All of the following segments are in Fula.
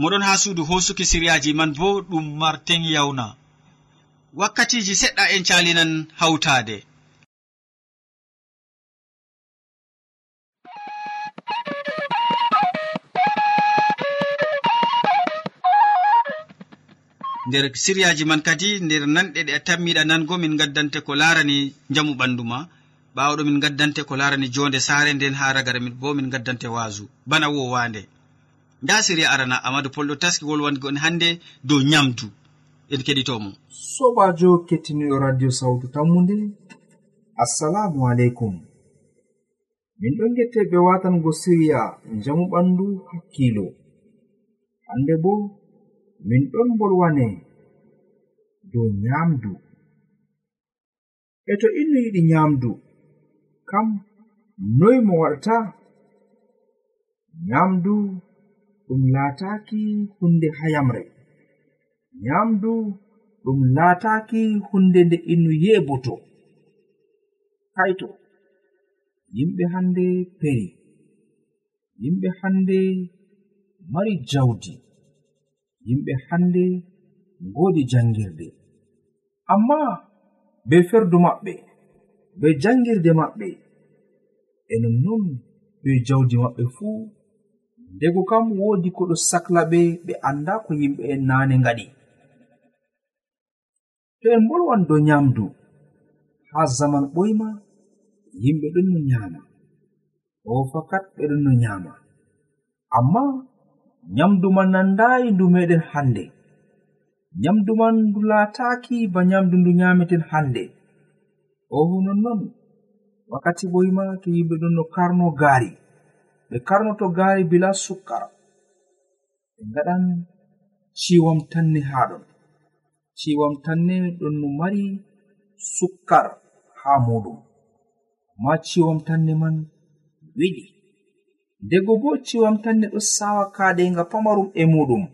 moɗon ha suudu hosuki siryaji man bo ɗum marten yawna. Wakkatiji seɗɗa en calinan hawtade nder siryaji man kadi nder nanɗe ɗe a tammiɗa nango min gaddante ko larani jamu ɓandu ma. Ɓawaɗo min gaddante ko larani jonde saare nden ha ragare min bo min gaddante wasu. Bana wowande nda siriya arana amadou pollo taski wolwango en hannde dow nyamdu en keɗitomo. Sobajo kettiniɗo radio sawtu tammude assalamu aleykum. Min ɗon gette ɓe watango siriya jamu ɓandu hakkilo. Hande bo min ɗon bolwane dow nyamdu. E to innu yiɗi nyamdu kam noy mo waɗata? Nyamdu ɗum laataaki hunde hayamre. Nyamdu ɗum laataaki hunde nde innu yeeboto. Kaito yimɓe hannde peri yimɓe hannde mari jawdi yimɓe hannde ngoodi janngirde amma be ferdu maɓɓe be janngirde maɓɓe e nonnon be jawdi maɓɓe fuu ndego kam woodi ko ɗo sakla ɓe ɓe annda ko yimɓe en naane ngaɗi. To en bolwan dow nyamdu haa zaman ɓoyma yimɓe ɗon no nyaama. O fakat ɓe ɗon no nyaama. Amma nyamdu man nandaayi ndu meɗen hannde. Nyamdu man ndu laataaki ba nyamdu ndu nyaameten hannde. Oho nonnon wakkati ɓoyma to yimɓe ɗon no karno gaari. ɓe karnoto gaari bila sukkara. Ɓe gaɗan ciwam tanne haɗon ciwam tanne ɗon no mari sukkar haa muɗum. Amma ciwam tanne man wiɗi. Ndego bo ciwam tanne ɗo sawa kaɗenga pamarum e muɗum.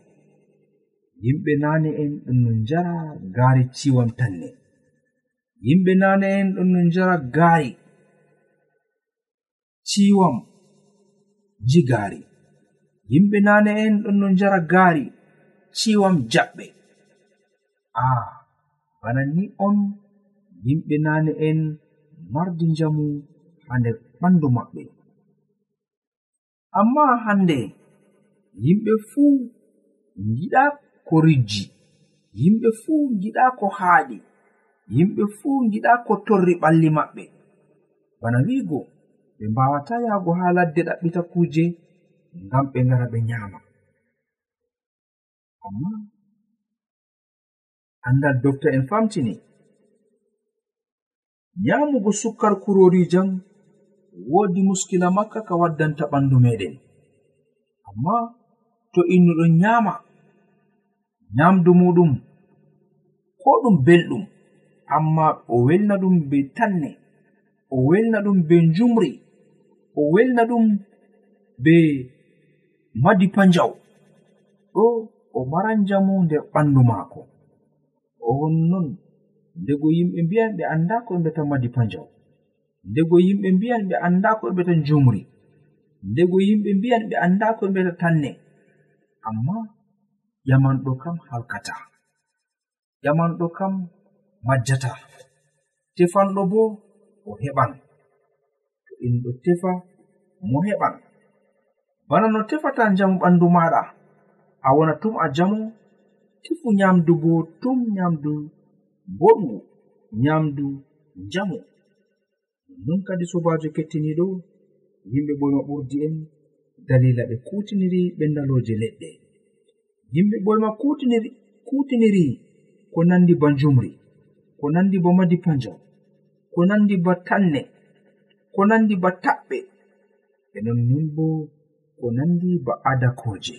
Yimɓe nane en ɗon no njara gaari ciwam tanne yimɓe nane en ɗon no njara gaari ciwam jigaari yimɓe nane'en ɗon no njara gaari ciwam jaɓɓe. A bana ni on yimɓe nane'en mardi njamu haa nder ɓandu maɓɓe. Amma hande yimɓe fuu giɗa ko rijji yimɓe fuu giɗa ko haaɗi yimɓe fuu giɗa ko torri ɓalli maɓɓe. Bana wiigo ɓe mbawata yahgo ha ladde ɗaɓɓita kuje ngam ɓe ngara ɓe nyama amma andal dofta en famtini. Nyamugo sukkar kurori jam woodi muskila makka ka waddanta ɓandu meɗen amma to innuɗon nyama nyamdu muɗum ko ɗum belɗum amma o welna ɗum be tanne o welna ɗum be njumri o welna ɗum be madipa njaw ɗo o maran jamu nder ɓandu maako. On non ndego yimɓe mbiyan ɓe annda ko ɓe mbiyatan madipa njaw ndego yimɓe mbiyan ɓe annda ko ɓe mbiyatan njumri. Ndego yimɓe mbiyan ɓe annda ko ɓe mbiyata tanne. Amma ƴamanɗo kam halkata. Ƴamanɗo kam majjata. Tefanɗo bo o heɓan. en ɗo tefa mo heɓan bana no tefata njamu ɓandu maɗa a wona tum a jamu tefu nyamdu bo tum nyamdu boɗgu nyamdu njamu. Non kadi sobajo kettiniɗo yimɓe ɓoyma ɓurdi en dalila ɓe kutiniri ɓe ɓendaloje leɗɗe. Yimɓe ɓoyma kutiniri ko nandi ba njumri ko nandi ba madi panjam ko nandi ba tanne. ko nandi ba taɓɓe e nonnon bo ko nandi ba adakoje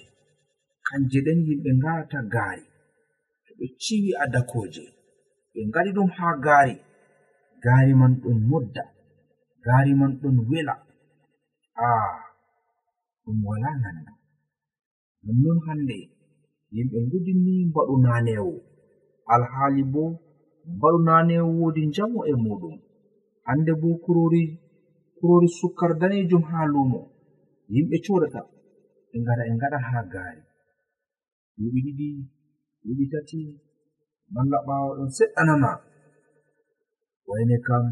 kanje ɗen yimɓe ngata gaari to ɓe ciwi adakoje ɓe ngaɗi ɗum haa gaari gaari man ɗon modda gaari man ɗon wela. A ɗum wala nanda nonnon hande yimɓe gudini mbaɗu nanewo alhaali bo mbaɗu nanewo woodi njamu e muɗum hande bo kurori kurori sukkar danejum ha lumo. Yimɓe codata ɓe ngara ɓe ngaɗa ha gaari. Duuɓi ɗiɗi duuɓi tati malla ɓaawo ɗon seɗɗanama. Wayne kam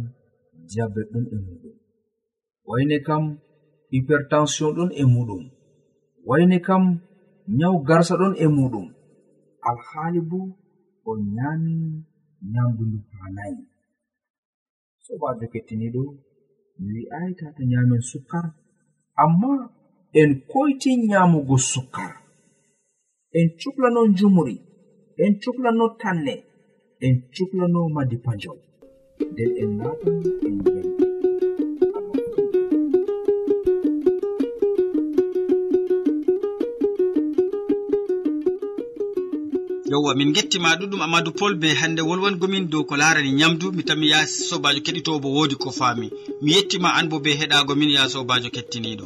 diabet ɗon e muɗum. Wayne kam hypertension ɗon e muɗum. Wayne kam nyawu garsa ɗon e muɗum. Alhaali bo o nyami nyamdu ndu hanayi sobajo kettiniɗo mi tata nyamen sukkar amma en koyti nyamugo sukkar. En cuklano jumri en cuklano tanne en cuklano madi panjaw. Nden en laatan en yowwa min gettima ɗuɗum amadou pol be hande wolwangomin dow ko larani ñamdu. Mi tanmi ya sobajo keɗitowo bo wodi ko faami. Mi yettima an bo be heɗago min ya sobajo kettiniɗo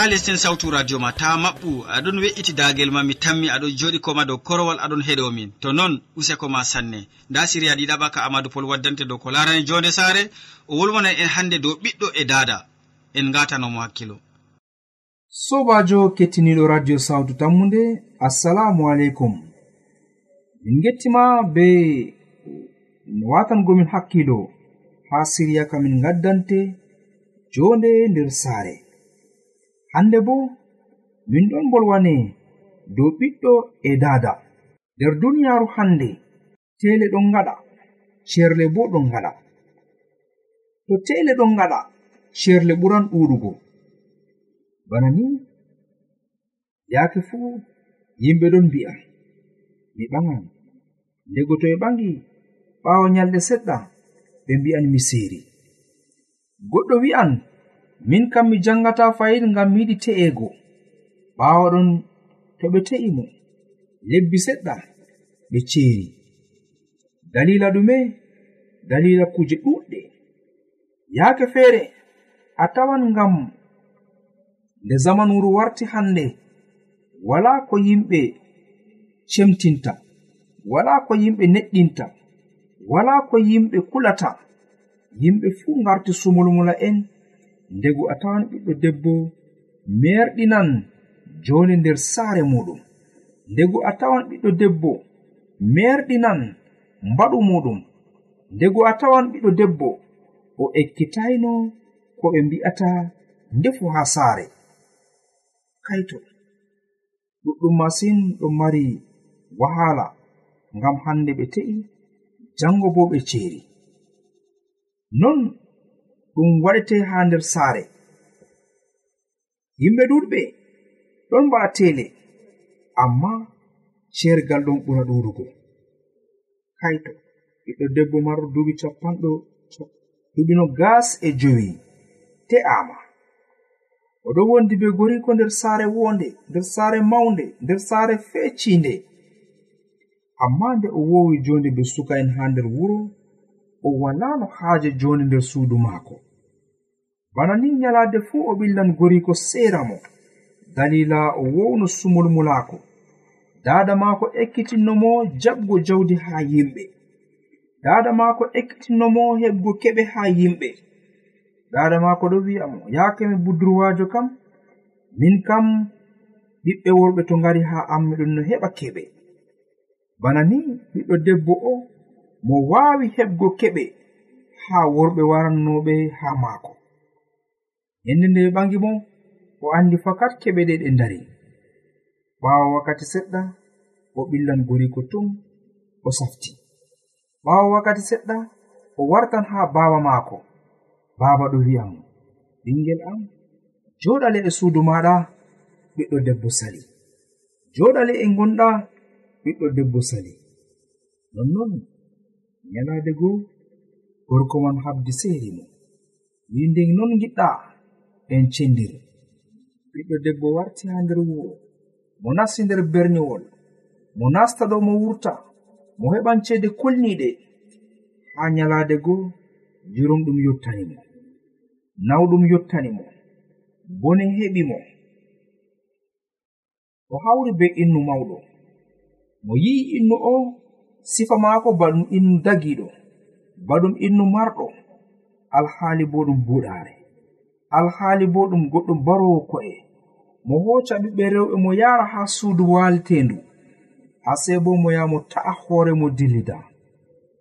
na lestin sawtu radio ma ta maɓɓu. Aɗon we'iti dagel ma mi tammi aɗon joɗi koma dow korowal aɗon heɗomin to non useko ma sanne. Nda siriya ɗiɗaɓa ka amadou pol waddante dow ko larani jonde saare o wolwonan en hande dow ɓiɗɗo e dada en gatanomo hakkilo. Sobajo kettiniɗo radio sawtu tammude assalamu aleykum. Min gettima be watangomin hakkilo ha siriya kamin gaddante jonde nder saare. hande bo min ɗon bolwane dow ɓiɗɗo e dada. Nder duniyaru hande tele ɗon gaɗa sherle bo ɗon gaɗa to tele ɗon gaɗa sherle ɓuran ɗuɗugo bana ni yaake fuu yimɓe ɗon mbi'a mi ɓagan ndego to e ɓangi ɓaawo nyalɗe seɗɗa ɓe mbi'an mi seeri goɗɗo wi'an min kam mi jangata fayin ngam mi yiɗi te'ego. Ɓaawa ɗon to ɓe te'i mo. Lebbi seɗɗa ɓe ceeri. Dalila ɗume dalila kuje ɗuɗɗe yaake feere a tawan ngam nde zamanuru warti hannde wala ko yimɓe cemtinta wala ko yimɓe neɗɗinta wala ko yimɓe kulata. Yimɓe fuu ngarti sumulmula'en ndegu a tawan ɓiɗɗo debbo merɗinan joni nder saare muɗum. Ndegu a tawan ɓiɗɗo debbo merɗinan mbaɗu muɗum. Ndego a tawan ɓiɗɗo debbo o ekkitayno ko ɓe mbi'ata ndefu haa saare. Kaito ɗuɗɗum masin ɗo mari wahala ngam hande ɓe te'i jango bo ɓe ceeri. Non ɗum waɗete ha nder saare. Yimɓe ɗuɗɓe ɗon mbaa tele amma ceergal ɗon ɓura ɗuɗugo. Kaito ɓiɗɗo debbo marɗo duuɓi capanɗo duɓino gas e jowi te'ama oɗo wondi be goriko nder saare wonde nder saare mawnde nder saare fecinde amma nde o wowi jonde be suka'en ha nder wuro o walano haaje joni nder suudu maako. Bana ni nyalade fuu o ɓillan goriko seera mo. Dalila o wowno sumol mulaako. Daada maako ekkitinno mo jaɓgo jawdi haa yimɓe. Dada maako ekkitinno mo heɓgo keɓe haa yimɓe. Dada maako ɗo wi'a mo yaakemi budurwaajo kam min kam ɓiɓɓe worɓe to ngari haa am miɗon no heɓa keɓe. Bana ni ɓiɗɗo debbo o mo wawi heɓgo keɓe ha worɓe warannoɓe ha maako. Yende nde ɓe ɓangi mo o andi fakat keɓe ɗe ɗe dari ɓaawo wakkati seɗɗa o ɓillan goriko tum o safti. Ɓaawo wakkati seɗɗa o wartan ha baba maako. Baba ɗo wi'am ɓingel am joɗale e suudu maɗa ɓiɗɗo debbo sali. Joɗale e gonɗa ɓiɗɗo debbo sali. Nonnon yalaade goo gorko man habdi seeri mo. Wi nden non giɗɗa en cendir ɓiɗɗo debbo warti ha nder wuro mo nasti nder berniwol. Mo nasta ɗo mo wurta. Mo heɓan ceede kolniiɗe. Haa nyalaade goo jurumɗum yottani mo. Nawɗum yottani mo. Bone heɓi mo. O hawri be innu mawɗo. Mo yi'i innu o sifa maako baɗum innu dagiɗo baɗum innu marɗo alhaali bo ɗum buɗaare. Alhaali bo ɗum goɗɗo barowo ko'e. Mo hoca ɓiɓɓe rewɓe mo yara ha suudu waltendu ase bo mo yaha mo ta'a hoore mo dillida.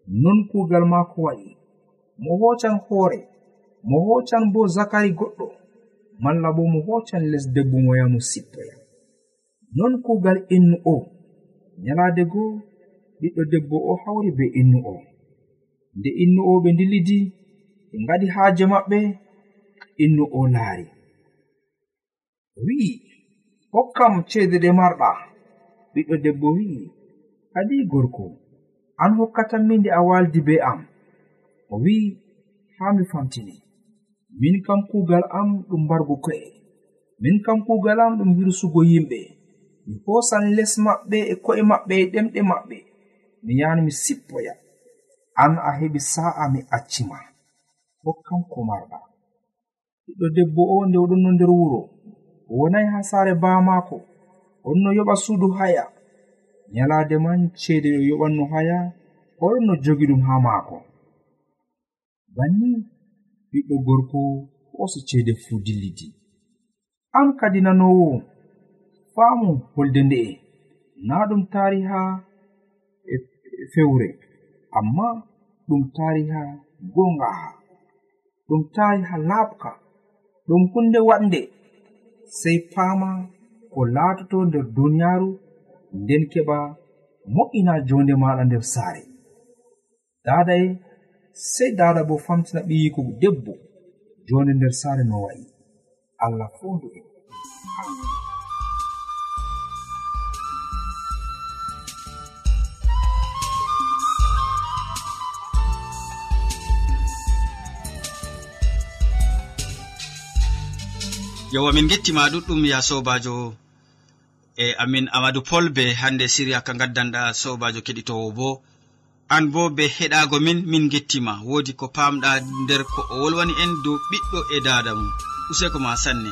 Non kuugal maako waɗi mo hocan hoore mo hocan bo zakari goɗɗo malla bo mo hocan les debbo mo yaha mo sippoya. Non kuugal innu o nyalaade goo ɓiɗɗo debbo o hawri be innu o. Nde innu o ɓe dillidi ɓe ngadi haaje maɓɓe innu o laari. Wi'i hokkam ceede ɗe marɗa. Ɓiɗɗo debbo wi'i adi gorko an hokkatanmi nde a waldi be am. O wi'i haa mi famtini. Min kam kuugal am ɗum mbargo ko'e. Min kam kuugal am ɗum hirsugo yimɓe. Mi hoosan les maɓɓe e ko'e maɓɓe e ɗemɗe maɓɓe. mi yahan mi sippoya. An a heɓi sa'a mi accima hokkam ko marɗa. Ɓiɗɗo debbo o nde oɗon no nder wuro. Wonayi ha saare baa maako on no yoɓa suudu haya. Nyalaade man ceede o yoɓanno haya. Oɗon no jogi ɗum ha maako. Banni ɓiɗɗo gorko hoosi ceede fuu dillidi an kadi nanowo. Faamu holde nde'e. Na ɗum tariha E, e fewre. Amma ɗum tariha gongaha ɗum tariha laaɓka ɗum hunde waɗnde sey paama ko laatoto nder duniyaaru nden keɓa mo'ina jonde maɗa nder saare. Dada e sey dada bo famtina ɓiyiko debbo jonde nder saare no wa'i allah fondu en. yowa min gettima ɗuɗɗum ya sobajo e amin amadou pol be hande siriya ka gaddanɗa sobajo keɗitowo bo. An bo be heɗago min min gettima wodi ko pamɗa nder ko o wolwani en dow ɓiɗɗo e dada mum. Useko ma sanne.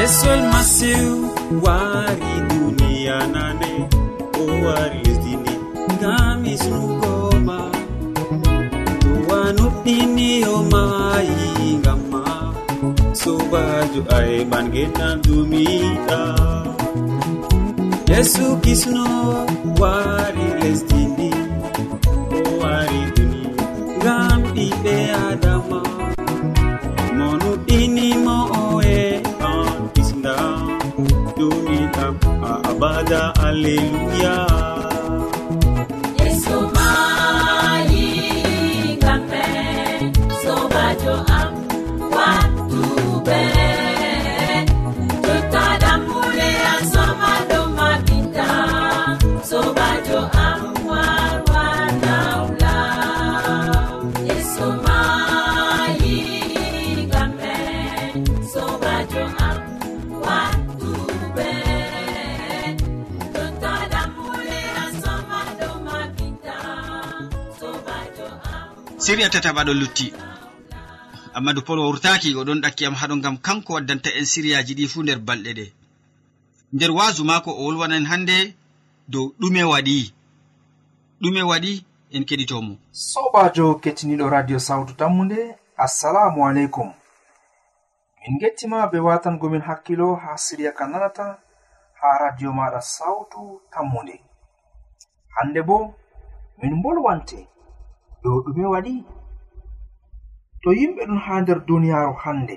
yesol masiw wari duniya nane o wari lesdini ngam isnugoma towanuɗɗini o mayi ngamma sobajo aheɓan genan dumiɗa yesu kisno wari sada alleluya siriya tataɓaɗo lutti. Ammadou pol wurtaki oɗon ɗakki am haɗo gam kanko waddanta en siriyaji ɗi fu nder balɗe ɗe. Nder wasu mako o wolwana en hande dow ɗume waɗi. Ɗume waɗi en keɗitomo. Sobajo kettiniɗo radio sawtu tammude assalamu aleykum. Min gettima be watangomin hakkilo ha siriya ka nanata ha radio maɗa sawtu tammude hande bo min bolwante dow ɗume waɗi to yimɓe ɗon ha nder duniyaaru hannde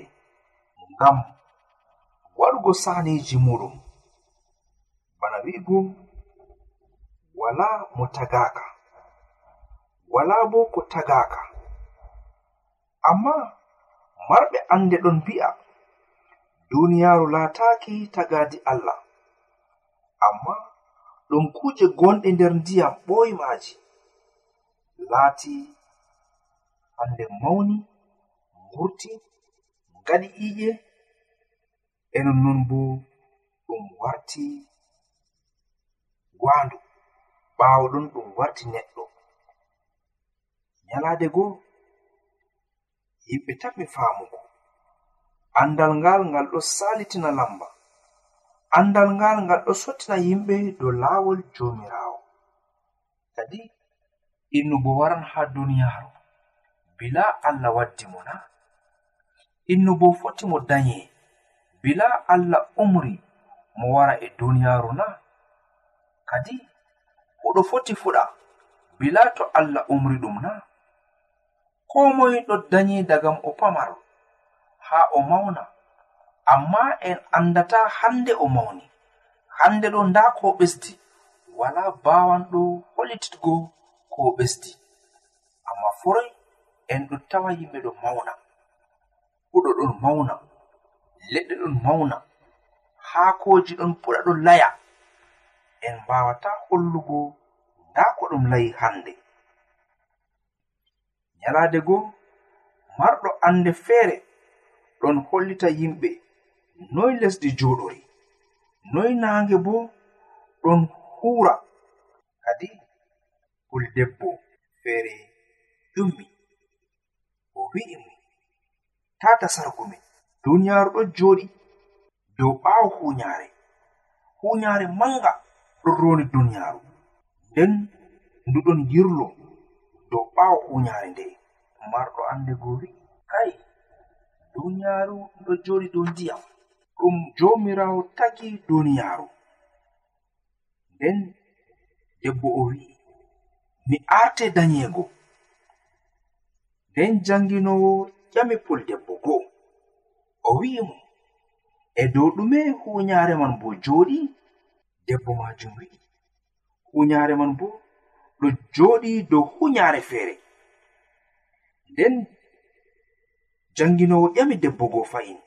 ngam waɗugo saneeji muɗum. Bana wi'ugo wala mo tagaka wala bo ko tagaka amma marɓe annde ɗon mbi'a duniyaaru laataaki tagaadi allah. Amma ɗum kuuje gonɗe nder ndiyam ɓooymaaji laati hande mawni ngurti ngaɗi iƴe e nonnon bo ɗum warti gwandu ɓawo ɗon ɗum warti neɗɗo. Nyalade goo yimɓe tanmi faamugo. Andal ngal ngal ɗo salitina lamba. Andal ngal ngal ɗo sottina yimɓe dow laawol jomirawo kadi innugo waran haa duniyaaru. Bila allah waddi mo na. Innugo foti mo daye bila allah umri mo wara e duniyaaru na. Kadi oɗo foti fuɗa bila to allah umri ɗum na. Ko moye ɗo daye dagam o pamaro haa o mawna. Amma en andata hande o mawni. Hande ɗo nda ko ɓesdi. Wala bawanɗo holititgo ko ɓesdi amma foroy en ɗo tawa yimɓe ɗo mawna. Huɗo ɗon mawna. Leɗɗe ɗon mawna. Haakoji ɗon puɗa ɗon laya. En mbawata hollugo nda ko ɗum layi hande nyalade go marɗo ande feere ɗon hollita yimɓe. Noy lesdi joɗori noy nange bo ɗon huura. Kadi puldebbo feere ƴummi o wi'i mo tata sargu men. Duniyaaru ɗo jooɗi dow ɓaawo huunyaare huunyaare manga ɗon roni duniyaaru. Nden ndu ɗon yirlo dow ɓaawo huunyaare nde marɗo annde go wi'i kai duniyaaru ɗo jooɗi dow ndiyam ɗum joomiraawo tagi duniyaaru. Nden debbo o wi'i mi arte danyego nden janginowo ƴami puldebbo go'o. O wi'i mo e dow ɗume huunyaare man bo jooɗi debbo majum wi'i. Huunyaare man bo ɗo jooɗi dow huunyaare feere. Nden janginowo ƴami debbo go fayin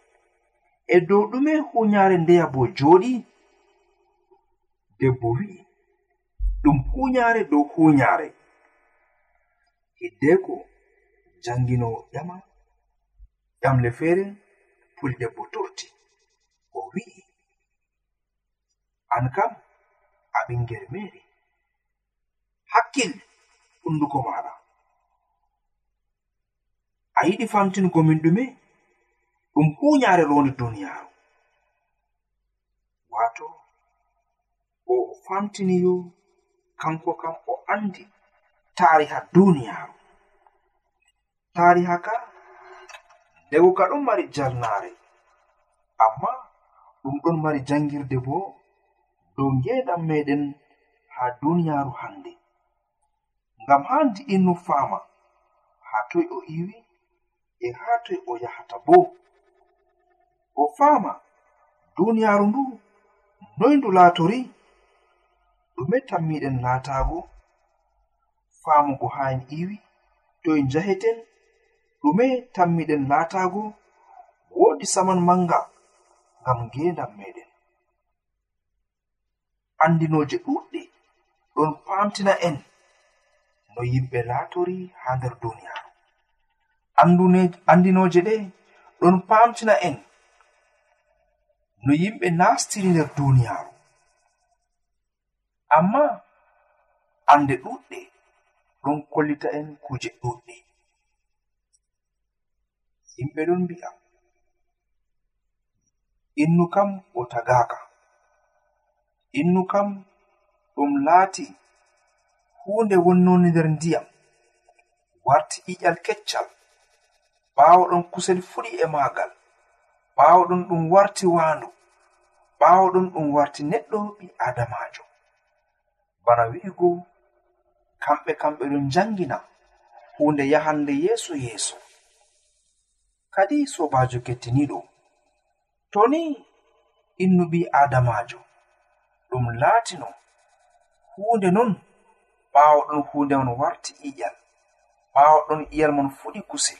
e dow ɗume huunyaare ndeya bo jooɗi debbo wi'i. ɗum huunyaare dow huunyaare hiddeeko jannginowo ƴama ƴamle feere puldebbo turti o wi'i an kam a ɓingel meeri. Hakkil hunduko maɗa a yiɗi famtingo min ɗume ɗum huunyaare rondi duniyaaru. Waato o famtiniyo kanko kam o andi tariha duniyaru tariha ka ndego ka ɗon mari jarnare amma ɗum ɗon mari jangirde bo dow ngeɗam meɗen ha duniyaru hande ngam handi innu fama ha toy o iwi e ha toy o yahata bo. O fama duniyaru ndu noy ndu laatori ɗume tammiɗen laatago. Faamugo haa en iwi to en njaheten ɗume tammiɗen laatago. Woodi saman manga ngam ngendam meɗen. Andinoje ɗuɗɗe ɗon paamtina en no yimɓe laatori haa nder duniyaaru. Andinoje ɗe ɗon paamtina en no yimɓe nastiri nder duniyaru amma ande ɗuɗɗe ɗon kollita en kuje ɗuɗɗe. Yimɓe ɗon mbi'a innu kam o tagaka innu kam ɗum laati hunde wonnoni nder ndiyam warti iƴal keccal ɓawo ɗon kusel fuɗi e maagal ɓawo ɗon ɗum warti waandu ɓawo ɗon ɗum warti neɗɗo ɓi adamajo bana wi'igo kamɓe kamɓe ɗon jangina hunde yahande yeeso yeeso. Kadi sobajo kettiniɗo to ni innu ɓi adamajo ɗum laatino hunde non ɓaawo ɗon hunde man warti iƴal ɓaawo ɗon iyal man fuɗi kusel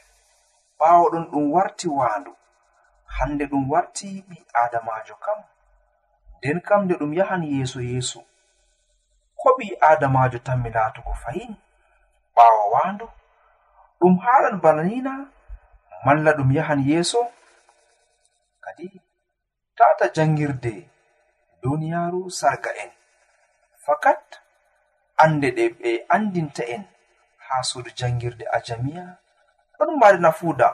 ɓaawo ɗon ɗum warti waandu hande ɗum warti ɓi adamajo kam nden kam nde ɗum yahan yeeso yeeso. ko ɓi adamajo tanmi laatugo fahin ɓaawa waandu. Ɗum haɗan bana nina malla ɗum yahan yeeso. Kadi tata jangirde duniyaru sarga en fakat ande ɗe ɓe andinta en ha suudu jangirde ajamiya ɗon mari nafuda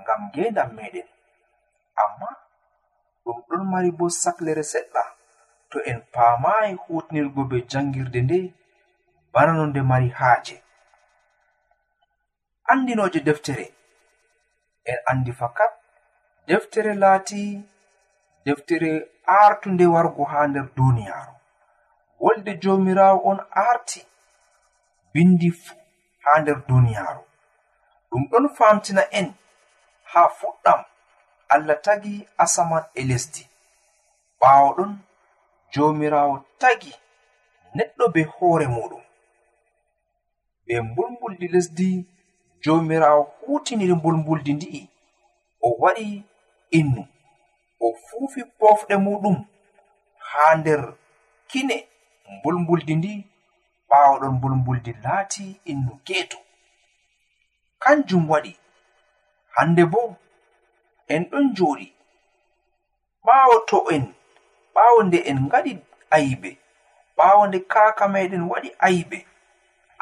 ngam ngendam meɗen amma ɗum ɗon mari bo saklere seɗɗa. to en paamayi hutinirgo be jangirde nde bana no nde mari haaje. Andinoje deftere en andi fakat deftere laati deftere artunde wargo ha nder duniyaaru wolde jomirawo on arti bindi fuu ha nder duniyaaru ɗum ɗon famtina en ha fuɗɗam. Allah tagi asaman e lesdi. Ɓaawo ɗon jomirawo tagi neɗɗo be hoore muɗum. Be mbulmbuldi lesdi jomirawo hutiniri mbulmbuldi ndi'i. O waɗi innu o fuufi pofɗe muɗum haa nder kine. Mbulmbuldi ndi ɓaawo ɗon mbulmbuldi laati innu geeto. Kanjum waɗi hande bo en ɗon jooɗi ɓaawo to en ɓaawo nde en ngaɗi aybe ɓaawo nde kaaka meɗen waɗi aybe.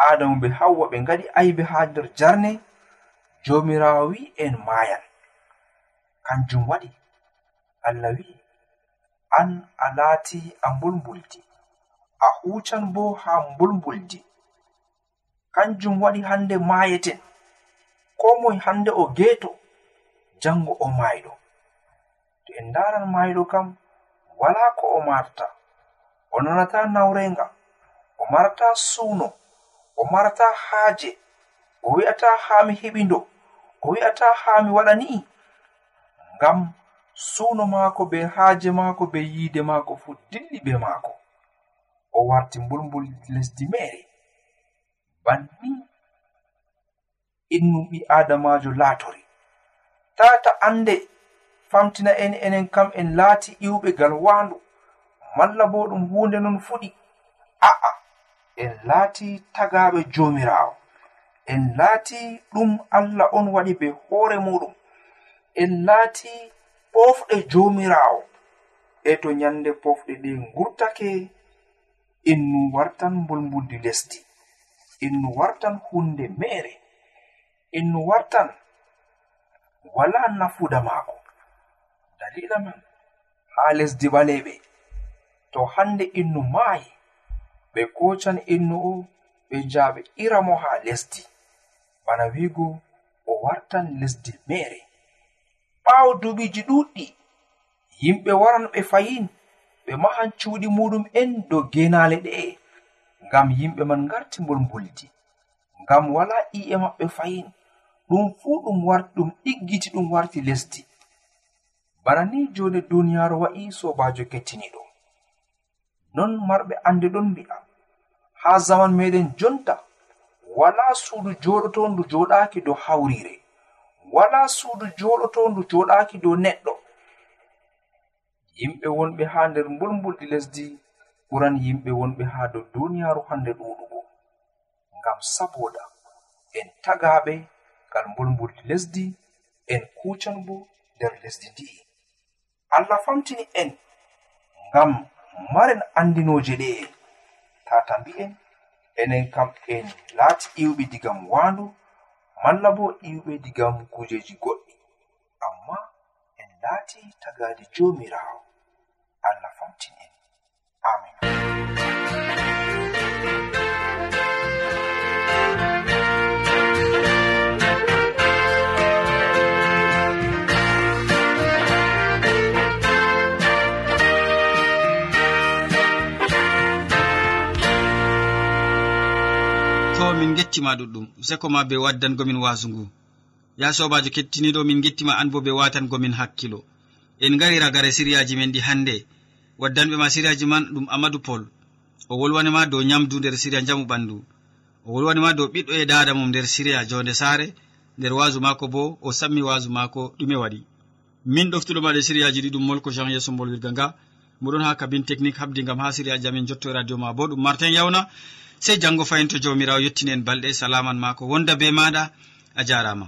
Adamu be hawwa ɓe ngaɗi aybe haa nder jarne jomirawo wi en maayan. Kanjum waɗi allah wi an a laati a mbulmbuldi a huucan bo haa mbulmbuldi kanjum waɗi hannde maayeten ko moye hannde o geeto janngo o maayɗo. To en ndaran maayɗo kam wala ko o marta. O nanata nawrenga. O marata suuno o marata haaje. O wi'ata haa mi heɓindo o wi'ata haa mi waɗa ni'i ngam suuno maako be haaje maako be yiide maako fuu dilli be maako. O warti mbulmbul lesdi mere. Banni innu ɓi adamajo laatori. Tata annde famtina en enen kam en laati iwɓe gal waandu. Malla bo ɗum hunde non fuɗi. A'a en laati tagaɓe jomirawo en laati ɗum allah on waɗi be hoore muɗum. En laati pofɗe jomirawo e to nyande pofɗe ɗe ngurtake innu wartan mbulmbuldi lesdi. Innu wartan hunde mere innu wartan wala nafuda maako. dalila man ha lesdi ɓaleɓe to hande innu maayi ɓe kocan innu o ɓe njaaɓe iramo ha lesdi. Bana wigo o wartan lesdi mere ɓawo duuɓiiji ɗuɗɗi yimɓe waran ɓe fayin ɓe mahan cuuɗi muɗum en dow genale ɗe'e ngam yimɓe man ngarti mbolmboldi ngam wala i'e maɓɓe fayin. Ɗum fuu ɗum warti ɗum ɗiggiti ɗum warti lesdi. bana ni jonde duniyaaru wa'i sobajo kettiniɗo non marɓe ande ɗon mbi'a. Ha zaman meɗen jonta wala suudu joɗoto ndu joɗaki dow hawrire wala suudu joɗoto ndu joɗaki dow neɗɗo. Yimɓe wonɓe ha nder mbulmbuldi lesdi ɓuran yimɓe wonɓe ha dow duniyaaru hande ɗuɗugo ngam saboda en tagaɓe ngal mbulmbuldi lesdi en kucan bo nder lesdi ndi'i allah famtini en ngam maren andinoje ɗe'e tata mbi'en enen kam en laati iwɓe digam waandu malla bo iwɓe digam kujeji goɗɗi. Amma en laati tagadi jomirawo. Allah min gettima ɗuɗɗum seko ma be waddangomin wasu ngu. Ya sobajo kettiniɗo min gettima an bo be watangomin hakkilo. En gari ragare siriyaji men ɗi hande. Waddanɓe ma siriyaji man ɗum amadou pol. O wolwanima dow nyamdu nder siriya jamu ɓandu. O wolwanima dow ɓiɗɗo e dada mum nder siriya jonde sare nder wasu mako bo o sammi wasu mako ɗume waɗi. Min ɗoftuɗomaɗe siriyaji ɗi ɗum molko jean yeso mbolwirga nga. Moɗon ha kabine technique habdi gam ha siriyaji amin jotto e radio ma bo ɗum martin yawna. sey janngo fayin to jawmirawo yettini en balɗe salaman maako wonda be maɗa a jarama.